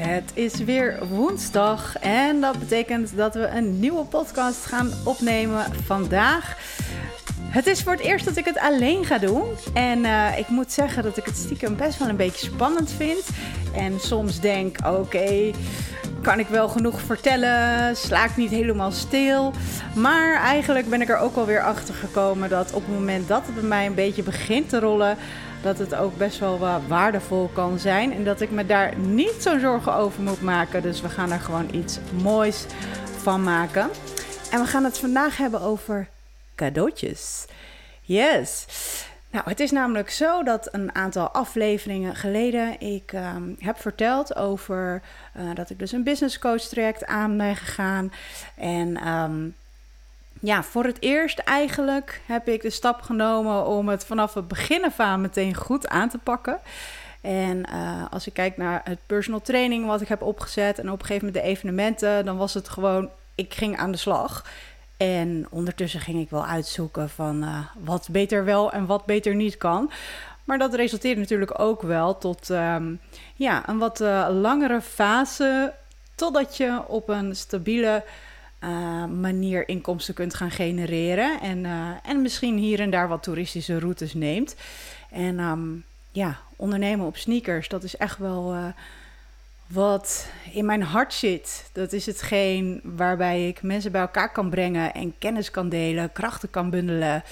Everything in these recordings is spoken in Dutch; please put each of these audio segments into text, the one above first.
Het is weer woensdag en dat betekent dat we een nieuwe podcast gaan opnemen vandaag. Het is voor het eerst dat ik het alleen ga doen. En uh, ik moet zeggen dat ik het stiekem best wel een beetje spannend vind. En soms denk, oké, kan ik wel genoeg vertellen? Sla ik niet helemaal stil? Maar eigenlijk ben ik er ook alweer achter gekomen dat op het moment dat het bij mij een beetje begint te rollen dat het ook best wel waardevol kan zijn. En dat ik me daar niet zo zorgen over moet maken. Dus we gaan er gewoon iets moois van maken. En we gaan het vandaag hebben over cadeautjes. Yes. Nou, het is namelijk zo dat een aantal afleveringen geleden ik ehm, heb verteld over uh, dat ik dus een business coach traject aan ben gegaan. En um, ja, voor het eerst eigenlijk heb ik de stap genomen om het vanaf het begin aan meteen goed aan te pakken. En uh, als ik kijk naar het personal training wat ik heb opgezet en op een gegeven moment de evenementen, dan was het gewoon, ik ging aan de slag. En ondertussen ging ik wel uitzoeken van uh, wat beter wel en wat beter niet kan. Maar dat resulteert natuurlijk ook wel tot um, ja, een wat uh, langere fase totdat je op een stabiele uh, manier inkomsten kunt gaan genereren. En, uh, en misschien hier en daar wat toeristische routes neemt. En um, ja, ondernemen op sneakers, dat is echt wel uh, wat in mijn hart zit. Dat is hetgeen waarbij ik mensen bij elkaar kan brengen en kennis kan delen, krachten kan bundelen.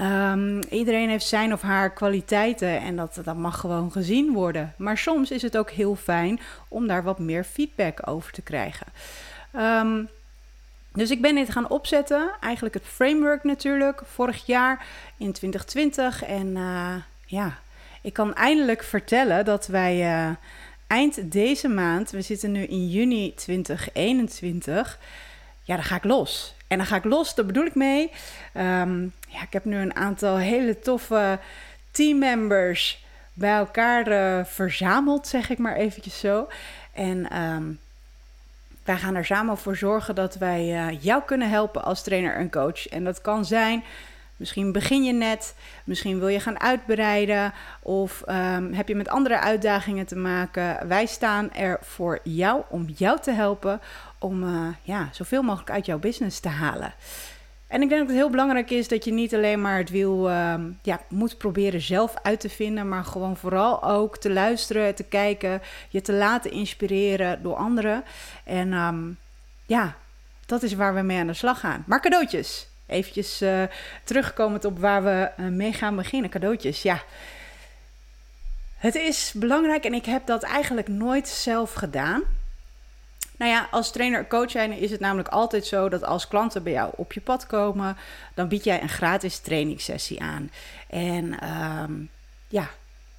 Um, iedereen heeft zijn of haar kwaliteiten en dat, dat mag gewoon gezien worden. Maar soms is het ook heel fijn om daar wat meer feedback over te krijgen. Um, dus ik ben dit gaan opzetten, eigenlijk het framework natuurlijk, vorig jaar in 2020. En uh, ja, ik kan eindelijk vertellen dat wij uh, eind deze maand, we zitten nu in juni 2021, ja, dan ga ik los. En dan ga ik los, daar bedoel ik mee. Um, ja, ik heb nu een aantal hele toffe teammembers bij elkaar uh, verzameld, zeg ik maar eventjes zo. En um, wij gaan er samen voor zorgen dat wij uh, jou kunnen helpen als trainer en coach. En dat kan zijn, misschien begin je net, misschien wil je gaan uitbreiden of um, heb je met andere uitdagingen te maken. Wij staan er voor jou om jou te helpen om uh, ja, zoveel mogelijk uit jouw business te halen. En ik denk dat het heel belangrijk is dat je niet alleen maar het wiel uh, ja, moet proberen zelf uit te vinden, maar gewoon vooral ook te luisteren, te kijken, je te laten inspireren door anderen. En um, ja, dat is waar we mee aan de slag gaan. Maar cadeautjes. Eventjes uh, terugkomend op waar we uh, mee gaan beginnen. Cadeautjes, ja. Het is belangrijk en ik heb dat eigenlijk nooit zelf gedaan. Nou ja, als trainer coach zijn is het namelijk altijd zo dat als klanten bij jou op je pad komen, dan bied jij een gratis trainingssessie aan. En um, ja,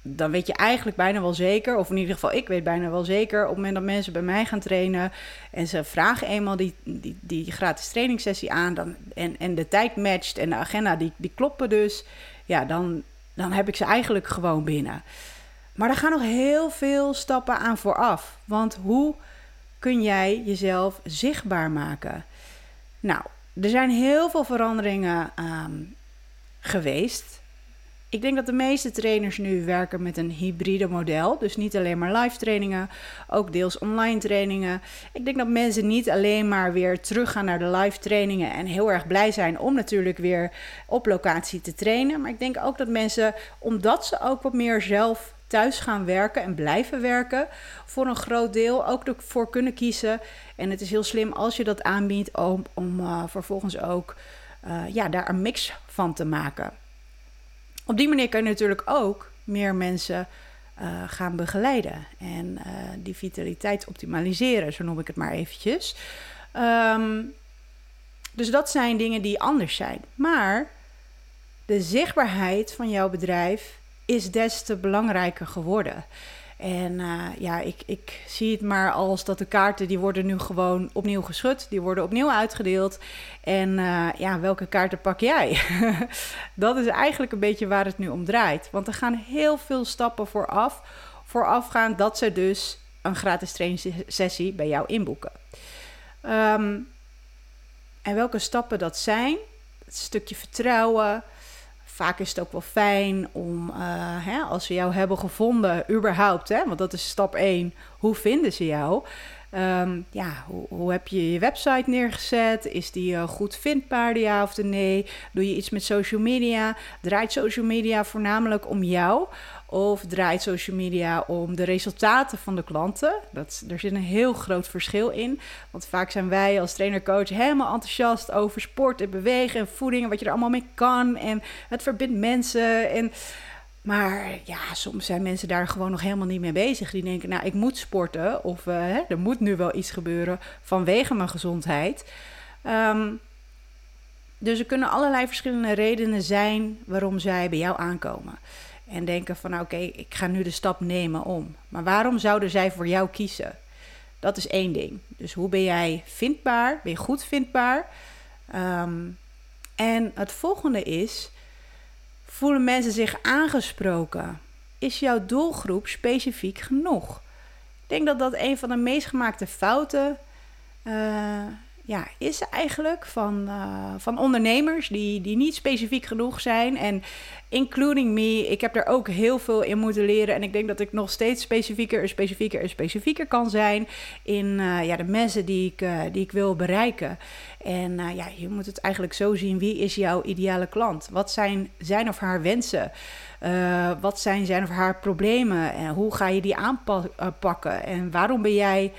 dan weet je eigenlijk bijna wel zeker, of in ieder geval ik weet bijna wel zeker, op het moment dat mensen bij mij gaan trainen en ze vragen eenmaal die, die, die gratis trainingssessie aan dan, en, en de tijd matcht en de agenda die, die kloppen dus, ja, dan, dan heb ik ze eigenlijk gewoon binnen. Maar er gaan nog heel veel stappen aan vooraf. Want hoe kun jij jezelf zichtbaar maken? Nou, er zijn heel veel veranderingen um, geweest. Ik denk dat de meeste trainers nu werken met een hybride model. Dus niet alleen maar live trainingen, ook deels online trainingen. Ik denk dat mensen niet alleen maar weer teruggaan naar de live trainingen en heel erg blij zijn om natuurlijk weer op locatie te trainen. Maar ik denk ook dat mensen, omdat ze ook wat meer zelf thuis gaan werken en blijven werken, voor een groot deel ook ervoor kunnen kiezen. En het is heel slim als je dat aanbiedt om, om uh, vervolgens ook uh, ja, daar een mix van te maken. Op die manier kan je natuurlijk ook meer mensen uh, gaan begeleiden en die vitaliteit optimaliseren, zo noem ik het maar eventjes. Um, dus dat zijn dingen die anders zijn. Maar de zichtbaarheid van jouw bedrijf is des te belangrijker geworden. En uh, ja, ik, ik zie het maar als dat de kaarten die worden nu gewoon opnieuw geschud. Die worden opnieuw uitgedeeld. En uh, ja, welke kaarten pak jij? dat is eigenlijk een beetje waar het nu om draait. Want er gaan heel veel stappen vooraf. Voorafgaan dat ze dus een gratis trainingssessie bij jou inboeken. Um, en welke stappen dat zijn? Het stukje vertrouwen, vaak is het ook wel fijn om, uh, hè, als ze jou hebben gevonden, überhaupt, hè, want dat is stap 1, hoe vinden ze jou? Um, ja, hoe, hoe, heb je je website neergezet? Is die uh, goed vindbaar, ja of nee? Doe je iets met social media? Draait social media voornamelijk om jou? Of draait social media om de resultaten van de klanten? Dat, er zit een heel groot verschil in. Want vaak zijn wij als trainer-coach helemaal enthousiast over sport en bewegen en voeding en wat je er allemaal mee kan. En het verbindt mensen. En, maar ja, soms zijn mensen daar gewoon nog helemaal niet mee bezig. Die denken, nou, ik moet sporten of uh, hè, er moet nu wel iets gebeuren vanwege mijn gezondheid. Um, dus er kunnen allerlei verschillende redenen zijn waarom zij bij jou aankomen. En denken van, nou, oké, ik ga nu de stap nemen om. Maar waarom zouden zij voor jou kiezen? Dat is één ding. Dus hoe ben jij vindbaar? Ben je goed vindbaar? Um, en het volgende is, voelen mensen zich aangesproken? Is jouw doelgroep specifiek genoeg? Ik denk dat dat een van de meest gemaakte fouten uh, ja, is eigenlijk van, uh, van ondernemers die, die niet specifiek genoeg zijn. En including me, ik heb er ook heel veel in moeten leren. En ik denk dat ik nog steeds specifieker en specifieker en specifieker kan zijn in uh, ja, de mensen die ik, uh, die ik wil bereiken. En ja, je moet het eigenlijk zo zien: wie is jouw ideale klant? Wat zijn zijn of haar wensen? wat zijn zijn of haar problemen? En hoe ga je die aanpakken? En waarom ben jij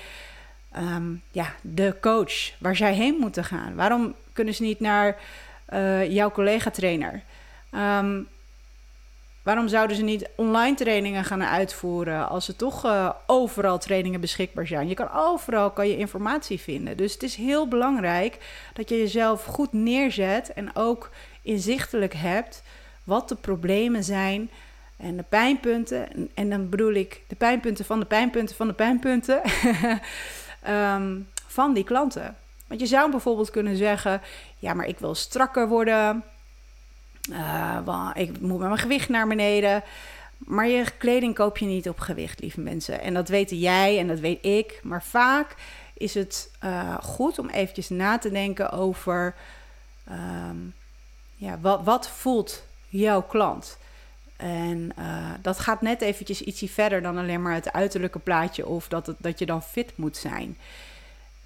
um, ja, de coach waar zij heen moeten gaan? Waarom kunnen ze niet naar uh, jouw collega-trainer? Um, waarom zouden ze niet online trainingen gaan uitvoeren als er toch uh, overal trainingen beschikbaar zijn? Je kan overal kan je informatie vinden. Dus het is heel belangrijk dat je jezelf goed neerzet en ook inzichtelijk hebt wat de problemen zijn en de pijnpunten. En, en dan bedoel ik de pijnpunten van de pijnpunten van de pijnpunten. um, van die klanten. Want je zou bijvoorbeeld kunnen zeggen: ja, maar ik wil strakker worden. Uh, ik moet met mijn gewicht naar beneden. Maar je kleding koop je niet op gewicht, lieve mensen. En dat weten jij en dat weet ik. Maar vaak is het uh, goed om eventjes na te denken over... Um, ja, wat, wat voelt jouw klant? En uh, dat gaat net eventjes ietsje verder dan alleen maar het uiterlijke plaatje of dat, het, dat je dan fit moet zijn.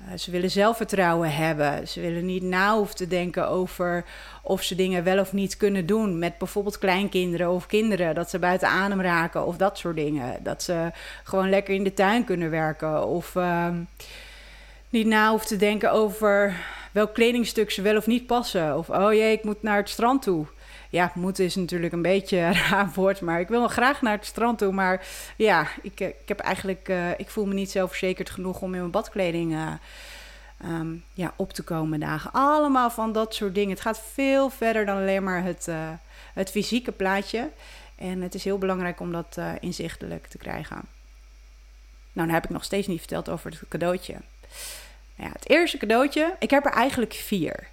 Uh, ze willen zelfvertrouwen hebben. Ze willen niet na hoeven te denken over of ze dingen wel of niet kunnen doen. Met bijvoorbeeld kleinkinderen of kinderen. Dat ze buiten adem raken of dat soort dingen. Dat ze gewoon lekker in de tuin kunnen werken. Of uh, niet na hoeven te denken over welk kledingstuk ze wel of niet passen. Of oh jee, ik moet naar het strand toe ja, moeten is natuurlijk een beetje een raar woord, maar ik wil graag naar het strand toe. Maar ja, ik, eh, ik heb eigenlijk, uh, ik voel me niet zelfverzekerd genoeg om in mijn badkleding uh, um, ja, op te komen dagen. Allemaal van dat soort dingen. Het gaat veel verder dan alleen maar het, het fysieke plaatje. En het is heel belangrijk om dat inzichtelijk te krijgen. Nou, dan heb ik nog steeds niet verteld over het cadeautje. Nou ja, het eerste cadeautje, ik heb er eigenlijk vier.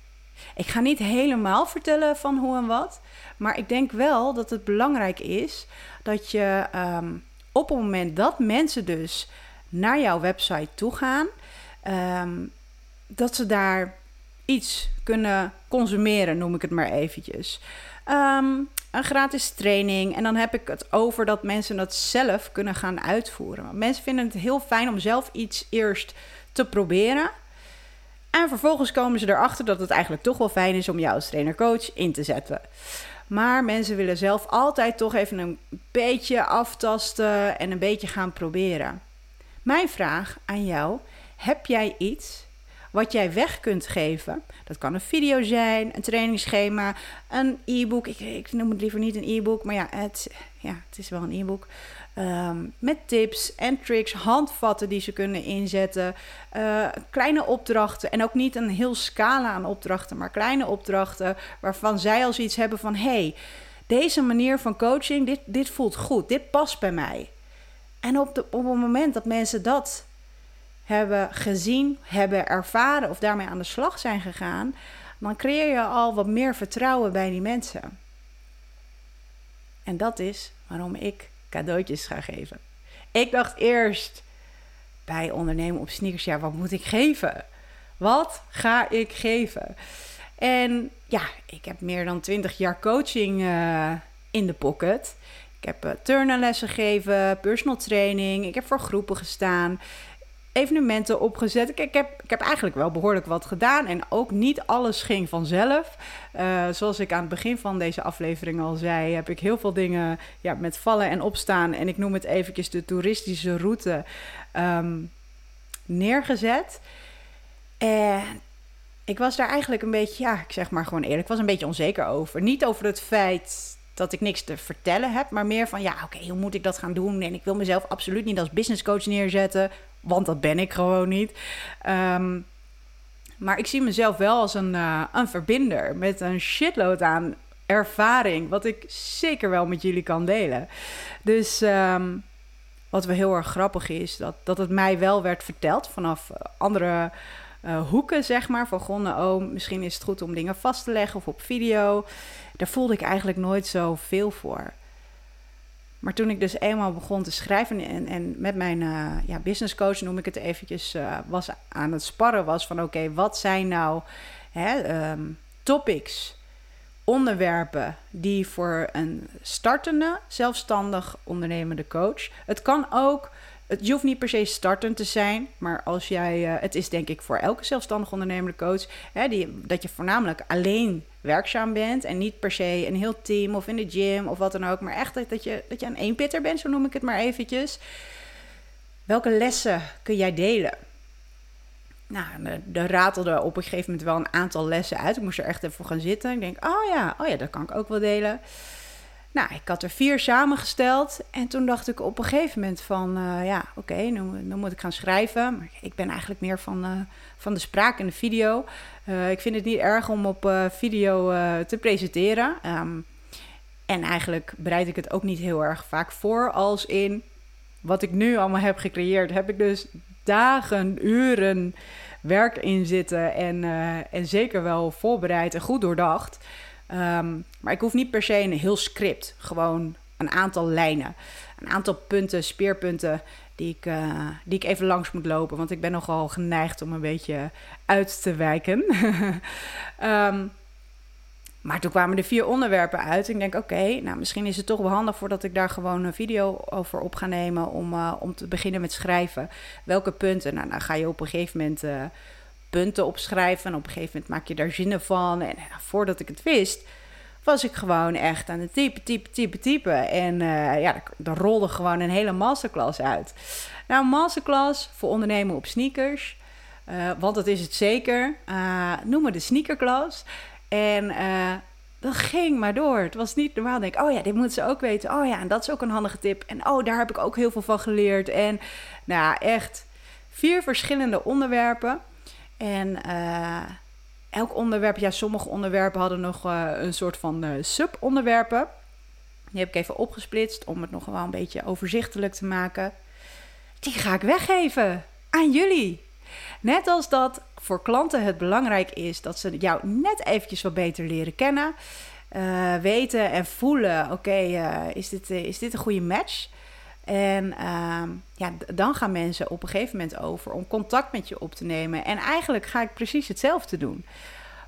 Ik ga niet helemaal vertellen van hoe en wat. Maar ik denk wel dat het belangrijk is dat je um, op het moment dat mensen dus naar jouw website toe gaan, um, dat ze daar iets kunnen consumeren, noem ik het maar eventjes. Um, een gratis training. En dan heb ik het over dat mensen dat zelf kunnen gaan uitvoeren. Want mensen vinden het heel fijn om zelf iets eerst te proberen. En vervolgens komen ze erachter dat het eigenlijk toch wel fijn is om jou als trainer-coach in te zetten. Maar mensen willen zelf altijd toch even een beetje aftasten en een beetje gaan proberen. Mijn vraag aan jou: heb jij iets wat jij weg kunt geven? Dat kan een video zijn, een trainingsschema, een e-book. Ik, ik noem het liever niet een e-book, maar ja het, ja, het is wel een e-book. Um, met tips en tricks, handvatten die ze kunnen inzetten, uh, kleine opdrachten en ook niet een heel scala aan opdrachten, maar kleine opdrachten waarvan zij als iets hebben van hey, deze manier van coaching, dit, dit voelt goed, dit past bij mij. En op, de, op het moment dat mensen dat hebben gezien, hebben ervaren of daarmee aan de slag zijn gegaan, dan creëer je al wat meer vertrouwen bij die mensen. En dat is waarom ik cadeautjes ga geven. Ik dacht eerst bij ondernemen op sneakers, ja, wat moet ik geven? Wat ga ik geven? En ja, ik heb meer dan 20 jaar coaching in de pocket. Ik heb uh, turnenlessen gegeven, personal training. Ik heb voor groepen gestaan evenementen opgezet. Ik, ik, heb, ik heb eigenlijk wel behoorlijk wat gedaan. En ook niet alles ging vanzelf. Uh, zoals ik aan het begin van deze aflevering al zei, heb ik heel veel dingen ja, met vallen en opstaan. En ik noem het eventjes de toeristische route um, neergezet. En ik was daar eigenlijk een beetje, ja, ik zeg maar gewoon eerlijk, was een beetje onzeker over. Niet over het feit dat ik niks te vertellen heb, maar meer van ja, oké, hoe moet ik dat gaan doen? En ik wil mezelf absoluut niet als business coach neerzetten, want dat ben ik gewoon niet. Um, maar ik zie mezelf wel als een, uh, een verbinder met een shitload aan ervaring, wat ik zeker wel met jullie kan delen. Dus um, wat wel heel erg grappig is, dat, dat het mij wel werd verteld vanaf andere uh, hoeken, zeg maar. Van goh, oh, misschien is het goed om dingen vast te leggen of op video. Daar voelde ik eigenlijk nooit zo veel voor. Maar toen ik dus eenmaal begon te schrijven en, en met mijn uh, ja, business coach, noem ik het eventjes, uh, was aan het sparren was van oké, wat zijn nou hè, um, topics, onderwerpen die voor een startende, zelfstandig ondernemende coach. Het kan ook het, hoeft niet per se startend te zijn, maar als jij, uh, het is denk ik voor elke zelfstandig ondernemende coach, hè, die, dat je voornamelijk alleen werkzaam bent en niet per se een heel team of in de gym of wat dan ook, maar echt dat je, dat je een eenpitter bent, zo noem ik het maar eventjes. Welke lessen kun jij delen? Nou, er ratelde op een gegeven moment wel een aantal lessen uit. Ik moest er echt even voor gaan zitten. Ik denk, oh ja, oh ja, dat kan ik ook wel delen. Nou, ik had er vier samengesteld. En toen dacht ik op een gegeven moment van... Uh, ja, oké, nu, moet ik gaan schrijven. Maar ik ben eigenlijk meer van, uh, van de spraak en de video. Uh, ik vind het niet erg om op video te presenteren. Um, en eigenlijk bereid ik het ook niet heel erg vaak voor. Als in wat ik nu allemaal heb gecreëerd... heb ik dus dagen, uren werk in zitten. En, en zeker wel voorbereid en goed doordacht... Um, maar ik hoef niet per se een heel script. Gewoon een aantal lijnen. Een aantal punten, speerpunten die ik, uh, die ik even langs moet lopen. Want ik ben nogal geneigd om een beetje uit te wijken. um, maar toen kwamen er vier onderwerpen uit. Ik denk, oké, nou misschien is het toch wel handig voordat ik daar gewoon een video over op ga nemen. Om, uh, om te beginnen met schrijven. Welke punten? Nou, dan ga je op een gegeven moment uh, punten opschrijven. En op een gegeven moment maak je daar zinnen van. En voordat ik het wist, was ik gewoon echt aan het typen, typen, typen, typen. En uh, ja, er rolde gewoon een hele masterclass uit. Nou, masterclass voor ondernemen op sneakers. Uh, want dat is het zeker. Uh, noem maar de sneakerclass. En dat ging maar door. Het was niet normaal. Denk, oh ja, dit moeten ze ook weten. Oh ja, en dat is ook een handige tip. En oh, daar heb ik ook heel veel van geleerd. En nou, echt vier verschillende onderwerpen. En uh, elk onderwerp, ja, sommige onderwerpen hadden nog uh, een soort van uh, sub-onderwerpen. Die heb ik even opgesplitst om het nog wel een beetje overzichtelijk te maken. Die ga ik weggeven aan jullie. Net als dat voor klanten het belangrijk is dat ze jou net eventjes wat beter leren kennen. Weten en voelen, oké, is, dit, is dit een goede match? En uh, ja, dan gaan mensen op een gegeven moment over om contact met je op te nemen. En eigenlijk ga ik precies hetzelfde doen.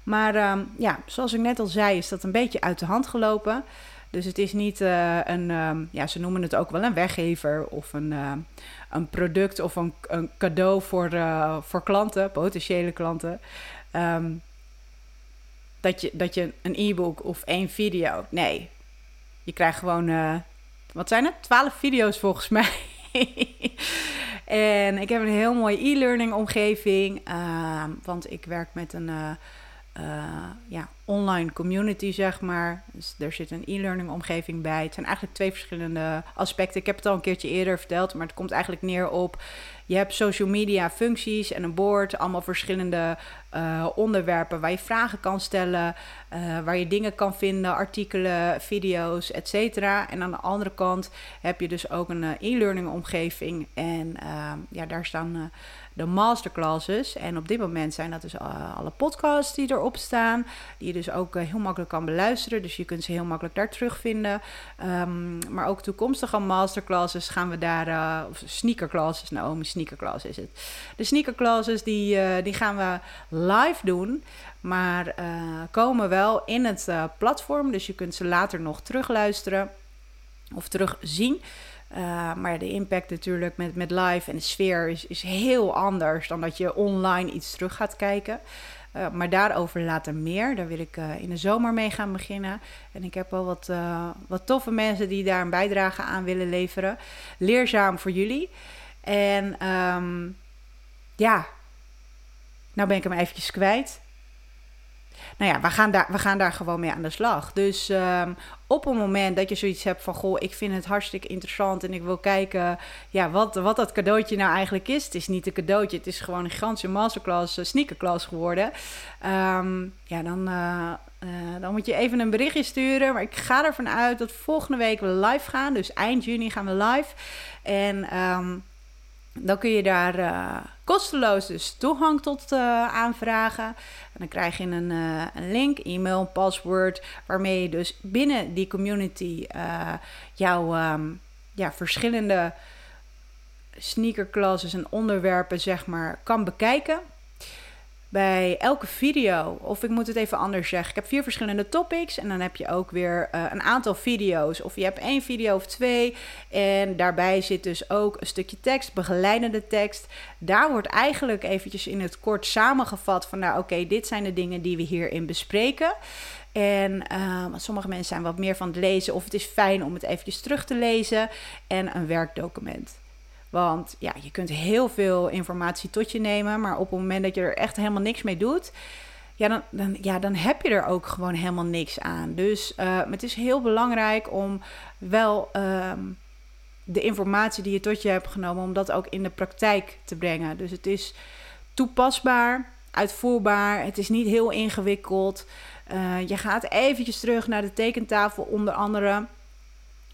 Maar uh, ja, zoals ik net al zei, is dat een beetje uit de hand gelopen. Dus het is niet uh, een, um, ja, ze noemen het ook wel een weggever of een, uh, een product of een, een cadeau voor, uh, voor klanten, potentiële klanten. Dat, je, dat je een e-book of één video. Nee, je krijgt gewoon wat zijn het? 12 video's volgens mij. en ik heb een heel mooie e-learning omgeving. Uh, want ik werk met een uh, uh, ja, online community, zeg maar. Dus er zit een e-learning omgeving bij. Het zijn eigenlijk twee verschillende aspecten. Ik heb het al een keertje eerder verteld, maar het komt eigenlijk neer op... Je hebt social media functies en een board, allemaal verschillende uh, onderwerpen waar je vragen kan stellen, uh, waar je dingen kan vinden, artikelen, video's, etc. En aan de andere kant heb je dus ook een e-learning omgeving en ja, daar staan de masterclasses. En op dit moment zijn dat dus uh, alle podcasts die erop staan. Die je dus ook uh, heel makkelijk kan beluisteren. Dus je kunt ze heel makkelijk daar terugvinden. Um, maar ook toekomstige masterclasses gaan we daar, uh, of sneakerclasses, Naomi sneakerclass is het. De sneakerclasses die, die gaan we live doen. Maar komen wel in het platform. Dus je kunt ze later nog terugluisteren of terugzien. Uh, maar de impact natuurlijk met, met live en de sfeer is, is heel anders dan dat je online iets terug gaat kijken. Uh, maar daarover later meer. Daar wil ik uh, in de zomer mee gaan beginnen. En ik heb al wat, wat toffe mensen die daar een bijdrage aan willen leveren. Leerzaam voor jullie. En um, ja, nou ben ik hem eventjes kwijt nou ja, we gaan, daar, we gaan daar gewoon mee aan de slag. Dus um, op een moment dat je zoiets hebt van... goh, ik vind het hartstikke interessant... en ik wil kijken ja, wat, wat dat cadeautje nou eigenlijk is. Het is niet een cadeautje, het is gewoon een gigantische masterclass, uh, sneakerclass geworden. Um, ja, dan... Uh, uh, dan moet je even een berichtje sturen. Maar ik ga ervan uit dat volgende week we live gaan. Dus eind juni gaan we live. En um, dan kun je daar uh, kosteloos dus toegang tot uh, aanvragen. En dan krijg je een, uh, een link, e-mail, een paswoord, waarmee je dus binnen die community jouw um, ja, verschillende sneakerclasses en onderwerpen zeg maar kan bekijken bij elke video, of ik moet het even anders zeggen. Ik heb vier verschillende topics en dan heb je ook weer uh, een aantal video's. Of je hebt één video of twee en daarbij zit dus ook een stukje tekst, begeleidende tekst. Daar wordt eigenlijk eventjes in het kort samengevat van nou oké, dit zijn de dingen die we hierin bespreken. En uh, sommige mensen zijn wat meer van het lezen of het is fijn om het eventjes terug te lezen en een werkdocument. Want ja, je kunt heel veel informatie tot je nemen, maar op het moment dat je er echt helemaal niks mee doet, ja, dan, dan, ja, dan heb je er ook gewoon helemaal niks aan. Dus uh, het is heel belangrijk om wel uh, de informatie die je tot je hebt genomen, om dat ook in de praktijk te brengen. Dus het is toepasbaar, uitvoerbaar, het is niet heel ingewikkeld. Uh, je gaat eventjes terug naar de tekentafel onder andere.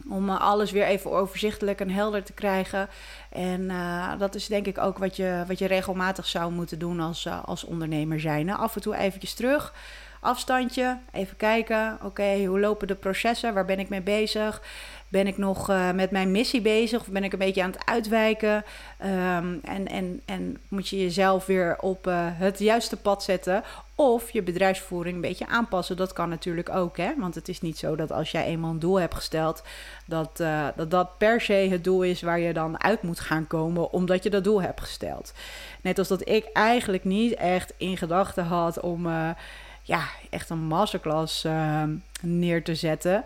Om uh, alles weer even overzichtelijk en helder te krijgen. En uh, dat is denk ik ook wat je, wat je regelmatig zou moeten doen als, uh, als ondernemer zijn. Af en toe eventjes terug, afstandje, even kijken. Oké, hoe lopen de processen? Waar ben ik mee bezig? Ben ik nog uh, met mijn missie bezig of ben ik een beetje aan het uitwijken? Um, en, en, en moet je jezelf weer op het juiste pad zetten of je bedrijfsvoering een beetje aanpassen. Dat kan natuurlijk ook. Hè? Want het is niet zo dat als jij eenmaal een doel hebt gesteld, dat, uh, dat dat per se het doel is waar je dan uit moet gaan komen, omdat je dat doel hebt gesteld. Net als dat ik eigenlijk niet echt in gedachten had om ja, echt een masterclass uh, neer te zetten.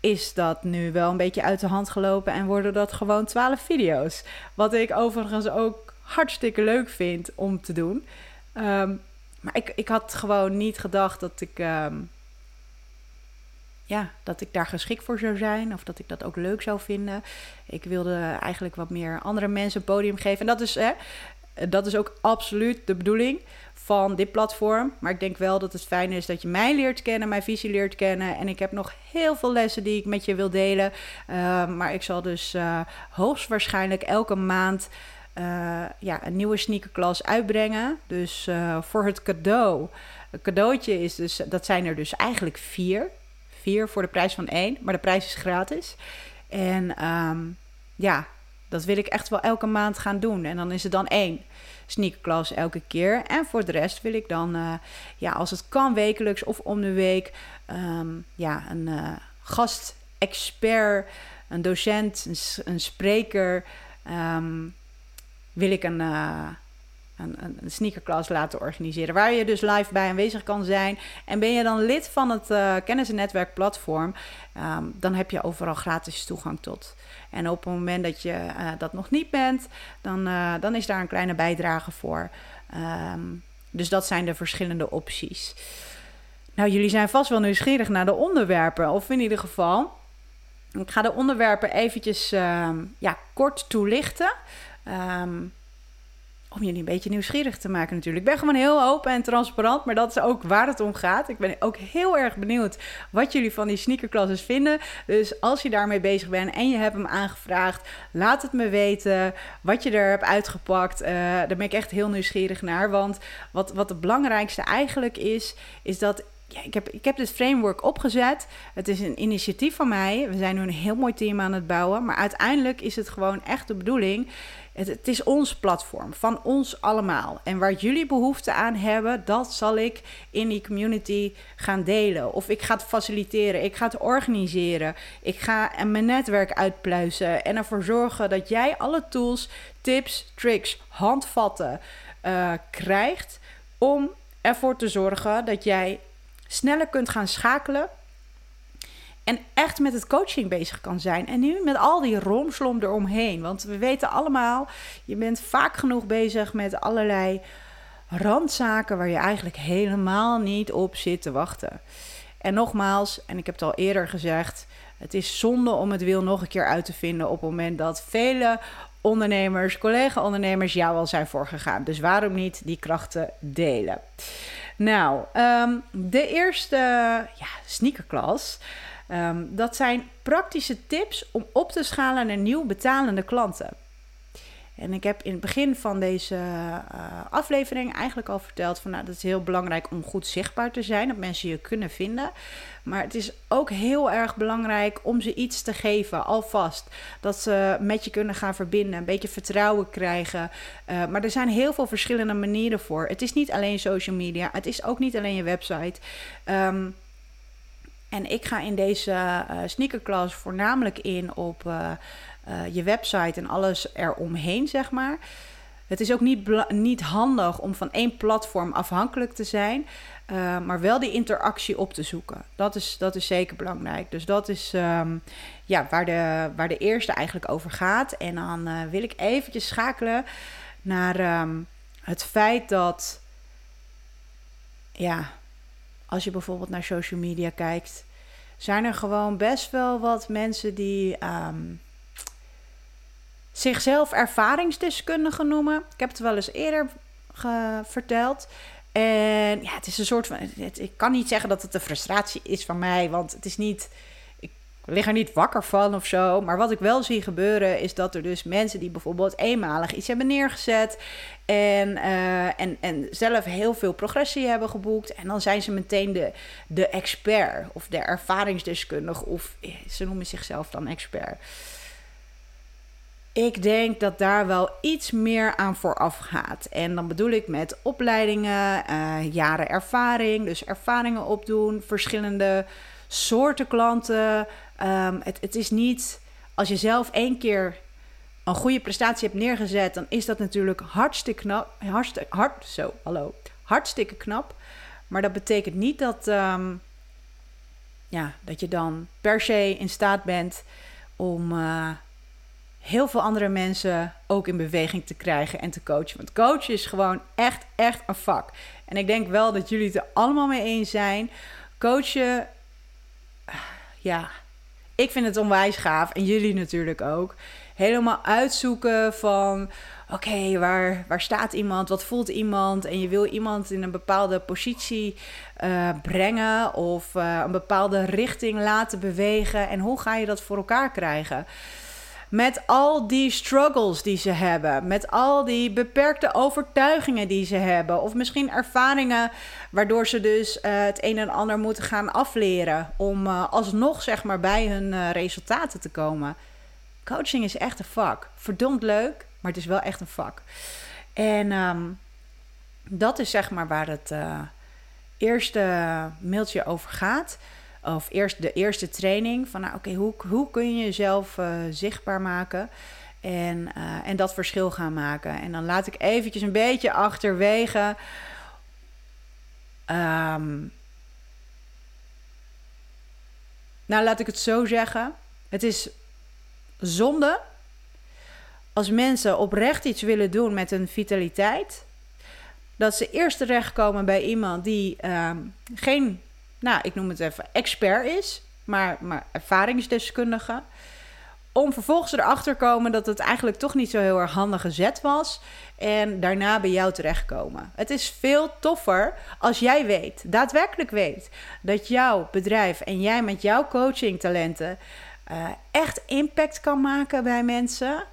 Is dat nu wel een beetje uit de hand gelopen en worden dat gewoon 12 video's? Wat ik overigens ook hartstikke leuk vind om te doen. Um, maar ik, ik had gewoon niet gedacht dat ik, um, ja, dat ik daar geschikt voor zou zijn. Of dat ik dat ook leuk zou vinden. Ik wilde eigenlijk wat meer andere mensen podium geven. En dat is, hè, dat is ook absoluut de bedoeling van dit platform. Maar ik denk wel dat het fijn is dat je mij leert kennen, mijn visie leert kennen. En ik heb nog heel veel lessen die ik met je wil delen. Uh, maar ik zal dus uh, hoogstwaarschijnlijk elke maand uh, ja, een nieuwe sneakerklas uitbrengen. Dus voor het cadeau. Een cadeautje is dus, dat zijn er dus eigenlijk vier. Vier voor de prijs van één, maar de prijs is gratis. En um, ja, dat wil ik echt wel elke maand gaan doen. En dan is het dan één sneakerklas elke keer. En voor de rest wil ik dan, uh, ja, als het kan wekelijks of om de week, um, ja, een uh, gastexpert, een docent, een, spreker, um, wil ik een, uh, een, een sneakerklas laten organiseren. Waar je dus live bij aanwezig kan zijn. En ben je dan lid van het uh, kennis- en netwerkplatform, um, dan heb je overal gratis toegang tot. En op het moment dat je uh, dat nog niet bent, dan, dan is daar een kleine bijdrage voor. Um, dus dat zijn de verschillende opties. Nou, jullie zijn vast wel nieuwsgierig naar de onderwerpen, of in ieder geval. Ik ga de onderwerpen eventjes uh, ja, kort toelichten. Om jullie een beetje nieuwsgierig te maken natuurlijk. Ik ben gewoon heel open en transparant, maar dat is ook waar het om gaat. Ik ben ook heel erg benieuwd wat jullie van die sneakerclasses vinden. Dus als je daarmee bezig bent en je hebt hem aangevraagd, laat het me weten wat je er hebt uitgepakt. Uh, daar ben ik echt heel nieuwsgierig naar. Want wat, wat het belangrijkste eigenlijk is, is dat ja, ik, heb, ik heb dit framework opgezet. Het is een initiatief van mij. We zijn nu een heel mooi team aan het bouwen. Maar uiteindelijk is het gewoon echt de bedoeling. Het, is ons platform, van ons allemaal. En waar jullie behoefte aan hebben, dat zal ik in die community gaan delen. Of ik ga het faciliteren, ik ga het organiseren. Ik ga mijn netwerk uitpluizen en ervoor zorgen dat jij alle tools, tips, tricks, handvatten uh, krijgt om ervoor te zorgen dat jij sneller kunt gaan schakelen. En echt met het coaching bezig kan zijn. En nu met al die romslom eromheen. Want we weten allemaal, je bent vaak genoeg bezig met allerlei randzaken waar je eigenlijk helemaal niet op zit te wachten. En nogmaals, en ik heb het al eerder gezegd, het is zonde om het wiel nog een keer uit te vinden op het moment dat vele ondernemers, collega-ondernemers jou al zijn voorgegaan. Dus waarom niet die krachten delen? Nou, ehm, de eerste ja, sneakerklas. Um, dat zijn praktische tips om op te schalen naar nieuw betalende klanten. En ik heb in het begin van deze uh, aflevering eigenlijk al verteld van nou, dat is heel belangrijk om goed zichtbaar te zijn, dat mensen je kunnen vinden. Maar het is ook heel erg belangrijk om ze iets te geven, alvast. Dat ze met je kunnen gaan verbinden, een beetje vertrouwen krijgen. Uh, maar er zijn heel veel verschillende manieren voor. Het is niet alleen social media, het is ook niet alleen je website. Um, en ik ga in deze uh, sneakerklas voornamelijk in op uh, uh, je website en alles eromheen, zeg maar. Het is ook niet, niet handig om van één platform afhankelijk te zijn, maar wel die interactie op te zoeken. Dat is, dat is zeker belangrijk. Dus dat is um, ja, waar, de, waar de eerste eigenlijk over gaat. En dan wil ik eventjes schakelen naar um, het feit dat, ja, als je bijvoorbeeld naar social media kijkt, zijn er gewoon best wel wat mensen die. Um, zichzelf ervaringsdeskundigen noemen. Ik heb het wel eens eerder verteld. En ja, het is een soort van. Het, ik kan niet zeggen dat het een frustratie is van mij, want het is niet. Lig er niet wakker van of zo. Maar wat ik wel zie gebeuren is dat er dus mensen die bijvoorbeeld eenmalig iets hebben neergezet. En, uh, en, en zelf heel veel progressie hebben geboekt. En dan zijn ze meteen de, de expert of de ervaringsdeskundige. Of ze noemen zichzelf dan expert. Ik denk dat daar wel iets meer aan vooraf gaat. En dan bedoel ik met opleidingen, uh, jaren ervaring, dus ervaringen opdoen, verschillende soorten klanten. Um, het, het is niet als je zelf één keer een goede prestatie hebt neergezet, dan is dat natuurlijk hartstikke knap. Hartstikke, hard, zo, hallo. Hartstikke knap. Maar dat betekent niet dat, um, ja, dat je dan per se in staat bent om. Uh, heel veel andere mensen ook in beweging te krijgen en te coachen. Want coachen is gewoon echt, echt een vak. En ik denk wel dat jullie het er allemaal mee eens zijn. Coachen, ja, ik vind het onwijs gaaf. En jullie natuurlijk ook. Helemaal uitzoeken van, oké, waar, waar staat iemand? Wat voelt iemand? En je wil iemand in een bepaalde positie uh, brengen of uh, een bepaalde richting laten bewegen. En hoe ga je dat voor elkaar krijgen? Met al die struggles die ze hebben. Met al die beperkte overtuigingen die ze hebben. Of misschien ervaringen waardoor ze dus uh, het een en ander moeten gaan afleren. Om uh, alsnog zeg maar bij hun uh, resultaten te komen. Coaching is echt een vak. Verdomd leuk, maar het is wel echt een vak. En um, dat is zeg maar waar het eerste mailtje over gaat of eerst de eerste training van nou, oké, hoe, hoe kun je jezelf uh, zichtbaar maken en, uh, en dat verschil gaan maken. En dan laat ik eventjes een beetje achterwege. Um, nou, laat ik het zo zeggen. Het is zonde als mensen oprecht iets willen doen met hun vitaliteit. Dat ze eerst terechtkomen bij iemand die um, geen nou, ik noem het even, expert is, maar, maar ervaringsdeskundige. Om vervolgens erachter te komen dat het eigenlijk toch niet zo heel erg handige zet was. En daarna bij jou terechtkomen. Het is veel toffer als jij weet, daadwerkelijk weet, dat jouw bedrijf en jij met jouw coachingtalenten uh, echt impact kan maken bij mensen.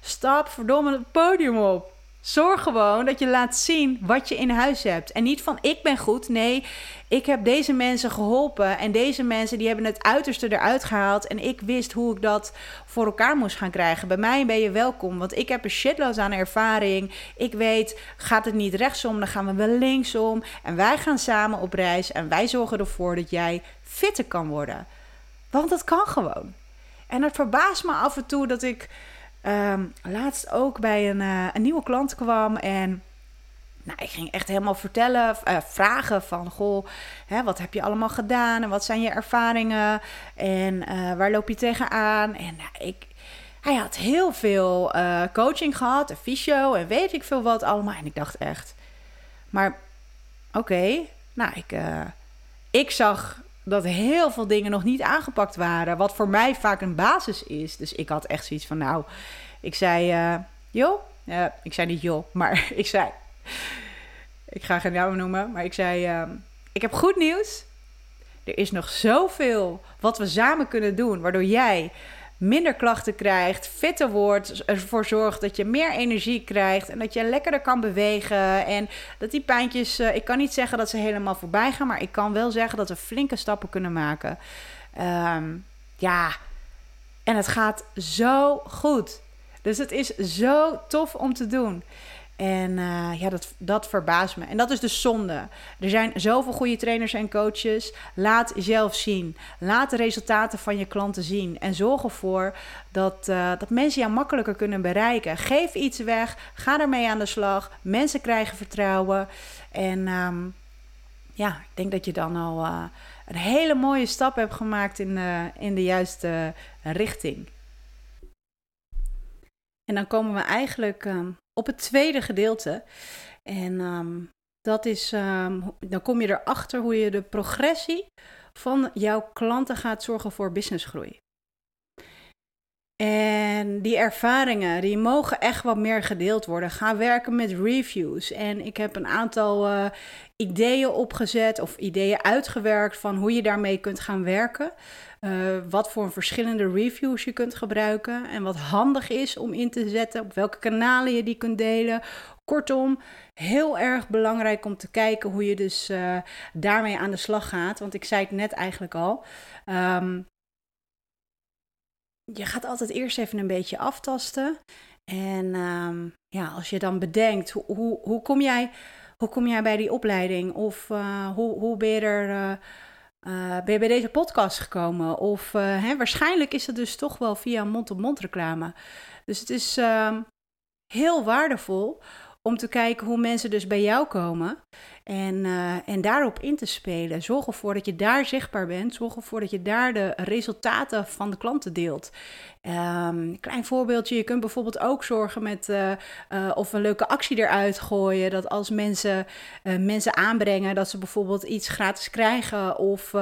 Stap verdomme het podium op. Zorg gewoon dat je laat zien wat je in huis hebt. En niet van ik ben goed. Nee, ik heb deze mensen geholpen. En deze mensen die hebben het uiterste eruit gehaald. En ik wist hoe ik dat voor elkaar moest gaan krijgen. Bij mij ben je welkom. Want ik heb een shitload aan ervaring. Ik weet, gaat het niet rechtsom, dan gaan we wel linksom. En wij gaan samen op reis. En wij zorgen ervoor dat jij fitter kan worden. Want dat kan gewoon. En het verbaast me af en toe dat ik Ehm, laatst ook bij een, uh, een nieuwe klant kwam en nou, ik ging echt helemaal vertellen, uh, vragen van, goh, hè, wat heb je allemaal gedaan en wat zijn je ervaringen en uh, waar loop je tegenaan? En nou, ik, hij had heel veel coaching gehad, een fysio en weet ik veel wat allemaal. En ik dacht echt, maar oké, nou, ik, ik zag dat heel veel dingen nog niet aangepakt waren. Wat voor mij vaak een basis is. Dus ik had echt zoiets van, nou, ik zei, uh, joh, uh, ik zei niet joh, maar ik zei, ik ga geen naam noemen, maar ik zei, uh, ik heb goed nieuws. Er is nog zoveel wat we samen kunnen doen, waardoor jij minder klachten krijgt, fitter wordt, ervoor zorgt dat je meer energie krijgt en dat je lekkerder kan bewegen. En dat die pijntjes, uh, ik kan niet zeggen dat ze helemaal voorbij gaan, maar ik kan wel zeggen dat we flinke stappen kunnen maken. Um, ja, en het gaat zo goed. Dus het is zo tof om te doen. En uh, ja, dat, dat verbaast me. En dat is de zonde. Er zijn zoveel goede trainers en coaches. Laat jezelf zien. Laat de resultaten van je klanten zien. En zorg ervoor dat, uh, dat mensen jou makkelijker kunnen bereiken. Geef iets weg. Ga ermee aan de slag. Mensen krijgen vertrouwen. En um, ja, ik denk dat je dan al uh, een hele mooie stap hebt gemaakt in, in de juiste richting. En dan komen we eigenlijk um, op het tweede gedeelte. En um, dat is, um, dan kom je erachter hoe je de progressie van jouw klanten gaat zorgen voor businessgroei. En die ervaringen, die mogen echt wat meer gedeeld worden. Ga werken met reviews. En ik heb een aantal uh, ideeën opgezet of ideeën uitgewerkt van hoe je daarmee kunt gaan werken. Uh, wat voor verschillende reviews je kunt gebruiken en wat handig is om in te zetten, op welke kanalen je die kunt delen. Kortom, heel erg belangrijk om te kijken hoe je dus uh, daarmee aan de slag gaat. Want ik zei het net eigenlijk al. Um, je gaat altijd eerst even een beetje aftasten. En um, ja, als je dan bedenkt, hoe, hoe, kom, jij, hoe kom jij bij die opleiding? Of uh, hoe, hoe ben je er. Uh, ben je bij deze podcast gekomen? Of hè, waarschijnlijk is het dus toch wel via mond-op-mond reclame. Dus het is um, heel waardevol om te kijken hoe mensen dus bij jou komen. En, uh, en daarop in te spelen. Zorg ervoor dat je daar zichtbaar bent. Zorg ervoor dat je daar de resultaten van de klanten deelt. Um, klein voorbeeldje, je kunt bijvoorbeeld ook zorgen met uh, uh, of een leuke actie eruit gooien. Dat als mensen mensen aanbrengen, dat ze bijvoorbeeld iets gratis krijgen of,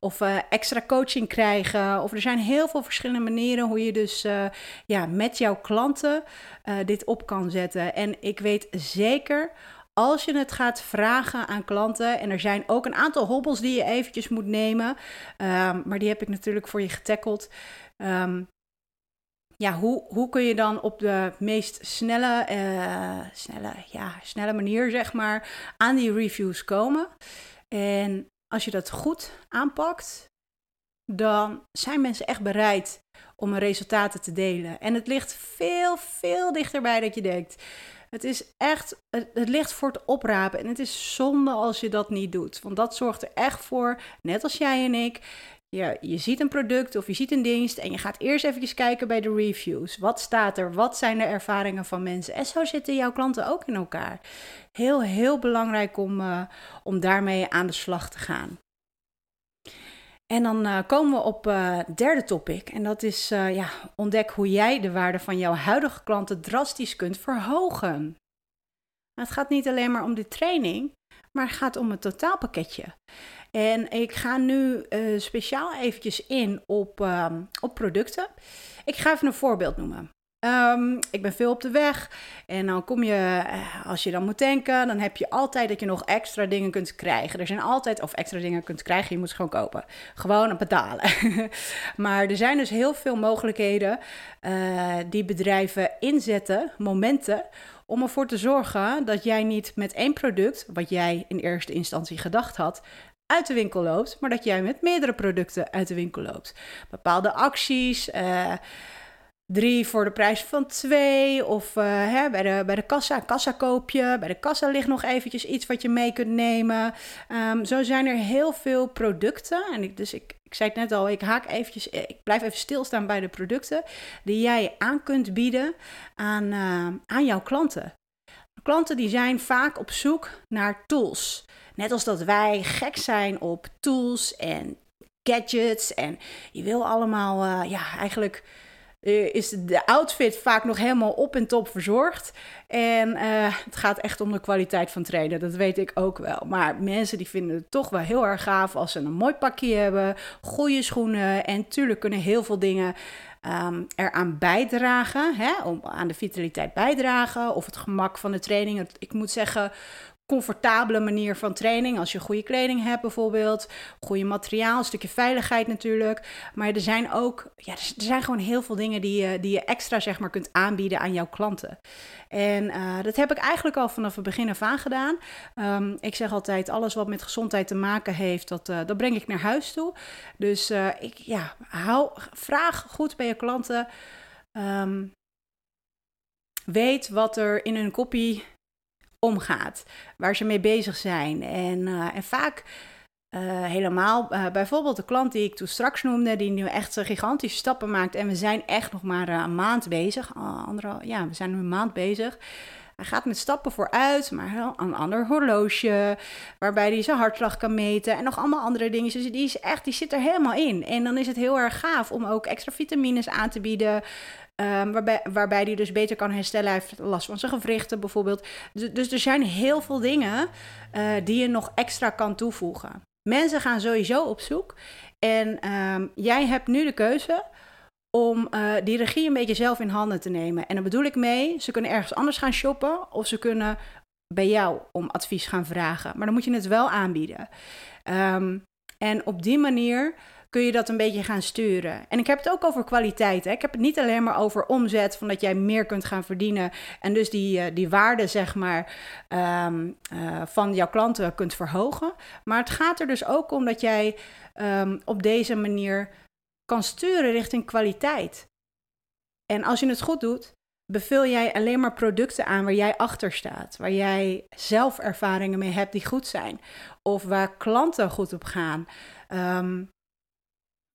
of extra coaching krijgen. Of er zijn heel veel verschillende manieren hoe je dus ja, met jouw klanten dit op kan zetten. En ik weet zeker als je het gaat vragen aan klanten, en er zijn ook een aantal hobbels die je eventjes moet nemen, um, maar die heb ik natuurlijk voor je getackeld. Um, ja, hoe, hoe kun je dan op de meest snelle, uh, snelle, ja, snelle manier, zeg maar, aan die reviews komen? En als je dat goed aanpakt, dan zijn mensen echt bereid om hun resultaten te delen. En het ligt veel, veel dichterbij dat je denkt. Het is echt, het, ligt voor het oprapen. En het is zonde als je dat niet doet. Want dat zorgt er echt voor, net als jij en ik. Je, je ziet een product of je ziet een dienst en je gaat eerst even kijken bij de reviews. Wat staat er? Wat zijn de ervaringen van mensen? En zo zitten jouw klanten ook in elkaar. Heel, heel belangrijk om, uh, om daarmee aan de slag te gaan. En dan uh, komen we op het derde topic. En dat is uh, ja, ontdek hoe jij de waarde van jouw huidige klanten drastisch kunt verhogen. Het gaat niet alleen maar om de training, maar het gaat om het totaalpakketje. En ik ga nu speciaal eventjes in op, op producten. Ik ga even een voorbeeld noemen. Ehm, ik ben veel op de weg. En dan kom je, eh, als je dan moet tanken, dan heb je altijd dat je nog extra dingen kunt krijgen. Er zijn altijd, of extra dingen kunt krijgen, je moet gewoon kopen. Gewoon betalen. maar er zijn dus heel veel mogelijkheden uh, die bedrijven inzetten, momenten, om ervoor te zorgen dat jij niet met één product, wat jij in eerste instantie gedacht had, uit de winkel loopt, maar dat jij met meerdere producten uit de winkel loopt. Bepaalde acties. Uh, drie voor de prijs van twee. Of uh, hè, bij, de, bij de kassa, kassa koop je. Bij de kassa ligt nog eventjes iets wat je mee kunt nemen. Um, zo zijn er heel veel producten. En ik, dus ik, ik zei het net al, ik haak eventjes, ik blijf even stilstaan bij de producten die jij aan kunt bieden aan, uh, aan jouw klanten. Klanten die zijn vaak op zoek naar tools. Net als dat wij gek zijn op tools en gadgets. En je wil allemaal, ja, eigenlijk is de outfit vaak nog helemaal op en top verzorgd. En uh, het gaat echt om de kwaliteit van trainen, dat weet ik ook wel. Maar mensen die vinden het toch wel heel erg gaaf als ze een mooi pakje hebben, goede schoenen. En tuurlijk kunnen heel veel dingen um, eraan bijdragen, hè, om aan de vitaliteit bijdragen of het gemak van de training. Ik moet zeggen, comfortabele manier van training. Als je goede kleding hebt bijvoorbeeld, goede materiaal, een stukje veiligheid natuurlijk. Maar er zijn ook, ja, er zijn gewoon heel veel dingen die je, die je extra zeg maar kunt aanbieden aan jouw klanten. En uh, dat heb ik eigenlijk al vanaf het begin af aan gedaan. Um, ik zeg altijd, alles wat met gezondheid te maken heeft, dat, uh, dat breng ik naar huis toe. Dus uh, ik, ja, hou, vraag goed bij je klanten. Um, weet wat er in hun kopie omgaat, waar ze mee bezig zijn. En, uh, en vaak uh, helemaal, uh, bijvoorbeeld de klant die ik toen straks noemde, die nu echt gigantische stappen maakt. En we zijn echt nog maar een maand bezig. Andere, ja, we zijn nu een maand bezig. Hij gaat met stappen vooruit, maar een ander horloge, waarbij hij zijn hartslag kan meten en nog allemaal andere dingen. Dus die, is echt, die zit er helemaal in. En dan is het heel erg gaaf om ook extra vitamines aan te bieden. Um, waarbij, hij dus beter kan herstellen. Hij heeft last van zijn gewrichten bijvoorbeeld. Dus, er zijn heel veel dingen uh, die je nog extra kan toevoegen. Mensen gaan sowieso op zoek. En um, jij hebt nu de keuze om uh, die regie een beetje zelf in handen te nemen. En daar bedoel ik mee, ze kunnen ergens anders gaan shoppen of ze kunnen bij jou om advies gaan vragen. Maar dan moet je het wel aanbieden. Um, en op die manier kun je dat een beetje gaan sturen. En ik heb het ook over kwaliteit. Hè. Ik heb het niet alleen maar over omzet, van dat jij meer kunt gaan verdienen en dus die, uh, die waarde zeg maar, um, uh, van jouw klanten kunt verhogen. Maar het gaat er dus ook om dat jij um, op deze manier kan sturen richting kwaliteit. En als je het goed doet, beveel jij alleen maar producten aan waar jij achter staat, waar jij zelf ervaringen mee hebt die goed zijn, of waar klanten goed op gaan. Um,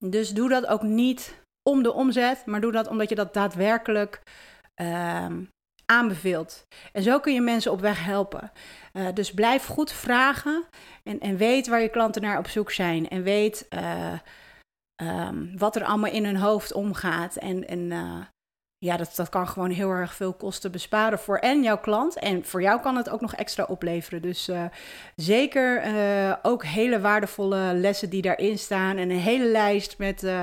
dus doe dat ook niet om de omzet, maar doe dat omdat je dat daadwerkelijk um, aanbeveelt. En zo kun je mensen op weg helpen. Uh, dus blijf goed vragen en, en weet waar je klanten naar op zoek zijn. En weet uh, um, wat er allemaal in hun hoofd omgaat. En, en uh, ja, dat, dat kan gewoon heel erg veel kosten besparen voor en jouw klant. En voor jou kan het ook nog extra opleveren. Dus uh, zeker uh, ook hele waardevolle lessen die daarin staan. En een hele lijst met uh,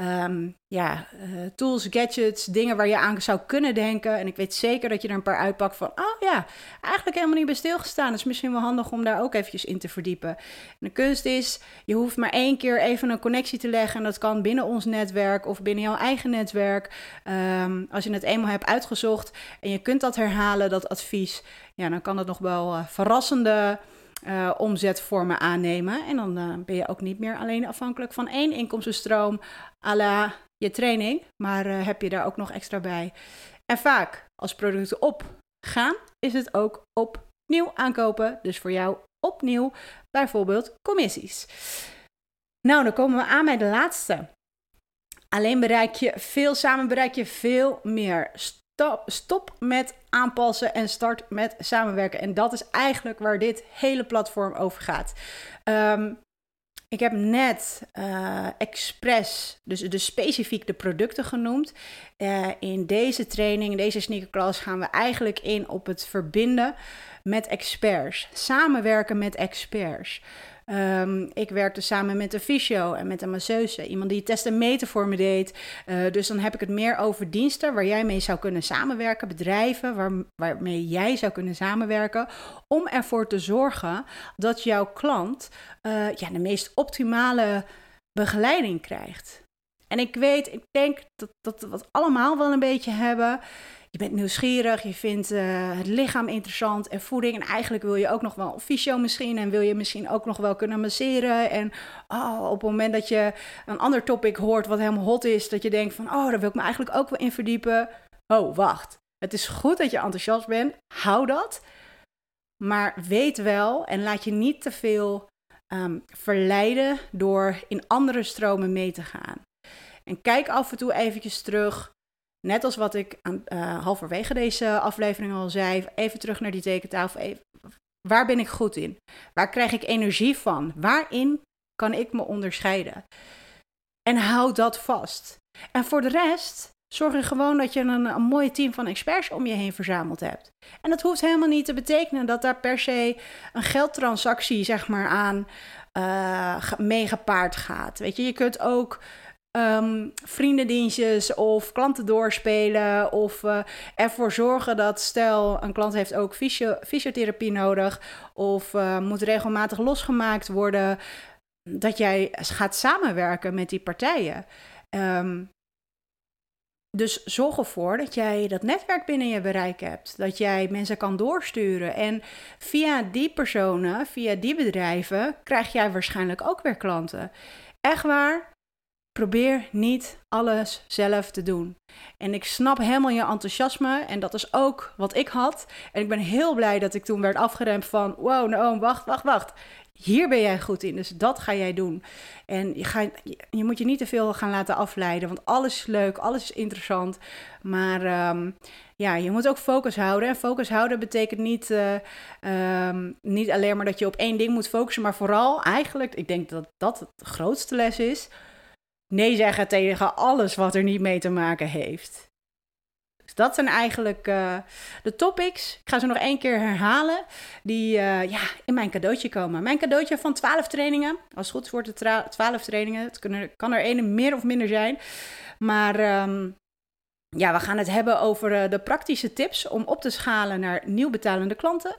um, ja, uh, tools, gadgets, dingen waar je aan zou kunnen denken. En ik weet zeker dat je er een paar uitpakt van, oh ja, eigenlijk helemaal niet bij stilgestaan. Het is misschien wel handig om daar ook eventjes in te verdiepen. En de kunst is, je hoeft maar één keer even een connectie te leggen. En dat kan binnen ons netwerk of binnen jouw eigen netwerk. Um, als je het eenmaal hebt uitgezocht en je kunt dat herhalen, dat advies, ja, dan kan het nog wel uh, verrassende uh, omzetvormen aannemen. En dan uh, ben je ook niet meer alleen afhankelijk van één inkomstenstroom à la je training, maar uh, heb je daar ook nog extra bij. En vaak als producten opgaan, is het ook opnieuw aankopen. Dus voor jou opnieuw bijvoorbeeld commissies. Nou, dan komen we aan bij de laatste. Alleen bereik je veel, samen bereik je veel meer. Stop, met aanpassen en start met samenwerken. En dat is eigenlijk waar dit hele platform over gaat. Um, ik heb net uh, expres, dus, dus specifiek de producten genoemd. Uh, in deze training, in deze sneakerclass, gaan we eigenlijk in op het verbinden met experts. Samenwerken met experts. Um, ik werkte samen met een fysio en met een masseuse. Iemand die testen meten voor me deed. Uh, dus dan heb ik het meer over diensten waar jij mee zou kunnen samenwerken. Bedrijven waar, waarmee jij zou kunnen samenwerken. Om ervoor te zorgen dat jouw klant uh, ja, de meest optimale begeleiding krijgt. En ik weet, ik denk dat, dat we het allemaal wel een beetje hebben. Je bent nieuwsgierig, je vindt uh, het lichaam interessant en voeding. En eigenlijk wil je ook nog wel fysio misschien. En wil je misschien ook nog wel kunnen masseren. En oh, op het moment dat je een ander topic hoort wat helemaal hot is. Dat je denkt van, oh, daar wil ik me eigenlijk ook wel in verdiepen. Oh, wacht. Het is goed dat je enthousiast bent. Hou dat. Maar weet wel en laat je niet te veel um, verleiden door in andere stromen mee te gaan. En kijk af en toe eventjes terug. Net als wat ik aan, uh, halverwege deze aflevering al zei. Even terug naar die tekentafel. Even, waar ben ik goed in? Waar krijg ik energie van? Waarin kan ik me onderscheiden? En hou dat vast. En voor de rest, zorg er gewoon dat je een, een mooi team van experts om je heen verzameld hebt. En dat hoeft helemaal niet te betekenen dat daar per se een geldtransactie zeg maar, aan uh, mee gepaard gaat. Weet je, je kunt ook um, vriendendienstjes of klanten doorspelen. Of uh, ervoor zorgen dat, stel, een klant heeft ook fysio fysiotherapie nodig. Of uh, moet regelmatig losgemaakt worden. Dat jij gaat samenwerken met die partijen. Um, dus zorg ervoor dat jij dat netwerk binnen je bereik hebt. Dat jij mensen kan doorsturen. En via die personen, via die bedrijven, krijg jij waarschijnlijk ook weer klanten. Echt waar, probeer niet alles zelf te doen. En ik snap helemaal je enthousiasme en dat is ook wat ik had. En ik ben heel blij dat ik toen werd afgeremd van, wow, nou, wacht, wacht, wacht. Hier ben jij goed in, dus dat ga jij doen. En je, ga, je, moet je niet te veel gaan laten afleiden, want alles is leuk, alles is interessant. Maar um, ja, je moet ook focus houden. En focus houden betekent niet, uh, um, niet alleen maar dat je op één ding moet focussen, maar vooral eigenlijk, ik denk dat dat het grootste les is, nee zeggen tegen alles wat er niet mee te maken heeft. Dus dat zijn eigenlijk uh, de topics. Ik ga ze nog één keer herhalen. Die uh, ja, in mijn cadeautje komen. Mijn cadeautje van 12 trainingen. Als het goed wordt het 12 trainingen. Het kunnen, kan er één meer of minder zijn. Maar um, ja, we gaan het hebben over uh, de praktische tips om op te schalen naar nieuw betalende klanten.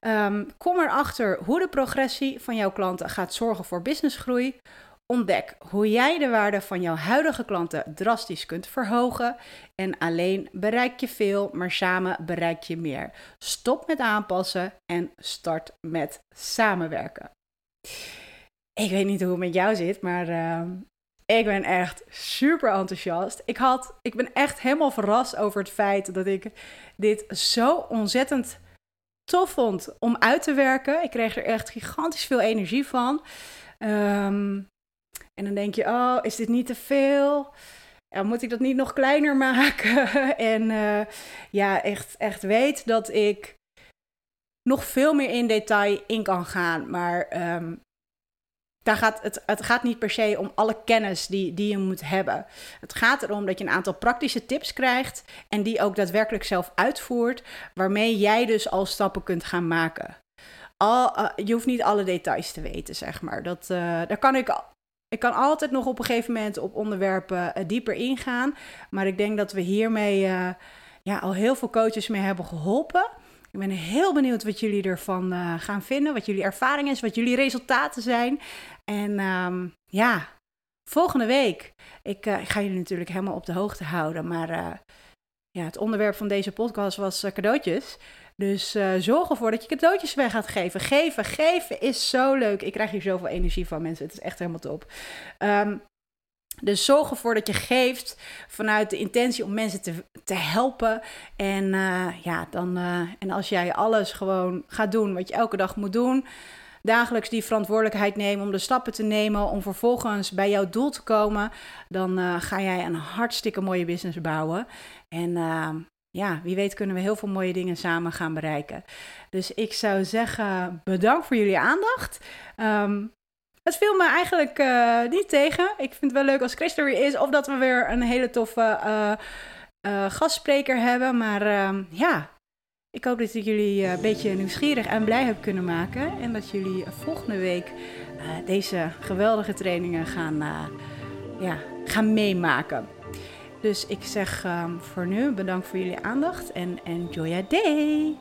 Um, kom erachter hoe de progressie van jouw klanten gaat zorgen voor businessgroei. Ontdek hoe jij de waarde van jouw huidige klanten drastisch kunt verhogen. En alleen bereik je veel, maar samen bereik je meer. Stop met aanpassen en start met samenwerken. Ik weet niet hoe het met jou zit, maar uh, ik ben echt super enthousiast. Ik, had, ik ben echt helemaal verrast over het feit dat ik dit zo ontzettend tof vond om uit te werken. Ik kreeg er echt gigantisch veel energie van. Um, en dan denk je, oh, is dit niet te veel? Ja, moet ik dat niet nog kleiner maken? en uh, ja, echt, echt weet dat ik nog veel meer in detail in kan gaan. Maar um, daar gaat het, het gaat niet per se om alle kennis die, die je moet hebben. Het gaat erom dat je een aantal praktische tips krijgt en die ook daadwerkelijk zelf uitvoert, waarmee jij dus al stappen kunt gaan maken. Al, uh, je hoeft niet alle details te weten, zeg maar. Dat, uh, daar kan ik ik kan altijd nog op een gegeven moment op onderwerpen uh, dieper ingaan. Maar ik denk dat we hiermee uh, ja, al heel veel coaches mee hebben geholpen. Ik ben heel benieuwd wat jullie ervan uh, gaan vinden. Wat jullie ervaring is, wat jullie resultaten zijn. En um, ja, volgende week. Ik, ik, ga jullie natuurlijk helemaal op de hoogte houden. Maar ja, het onderwerp van deze podcast was cadeautjes. Dus uh, zorg ervoor dat je cadeautjes weg gaat geven. Geven, geven is zo leuk. Ik krijg hier zoveel energie van mensen. Het is echt helemaal top. Um, dus zorg ervoor dat je geeft vanuit de intentie om mensen te, te helpen. En, uh, ja, dan, uh, en als jij alles gewoon gaat doen wat je elke dag moet doen. Dagelijks die verantwoordelijkheid nemen om de stappen te nemen om vervolgens bij jouw doel te komen. Dan ga jij een hartstikke mooie business bouwen. En ehm, ja, wie weet kunnen we heel veel mooie dingen samen gaan bereiken. Dus ik zou zeggen, bedankt voor jullie aandacht. Um, het viel me eigenlijk uh, niet tegen. Ik vind het wel leuk als Chris er is. Of dat we weer een hele toffe uh, gastspreker hebben. Maar ehm, ja, Ik hoop dat ik jullie een beetje nieuwsgierig en blij heb kunnen maken. En dat jullie volgende week deze geweldige trainingen gaan, ja, gaan meemaken. Dus ik zeg um, voor nu bedankt voor jullie aandacht en enjoy your day.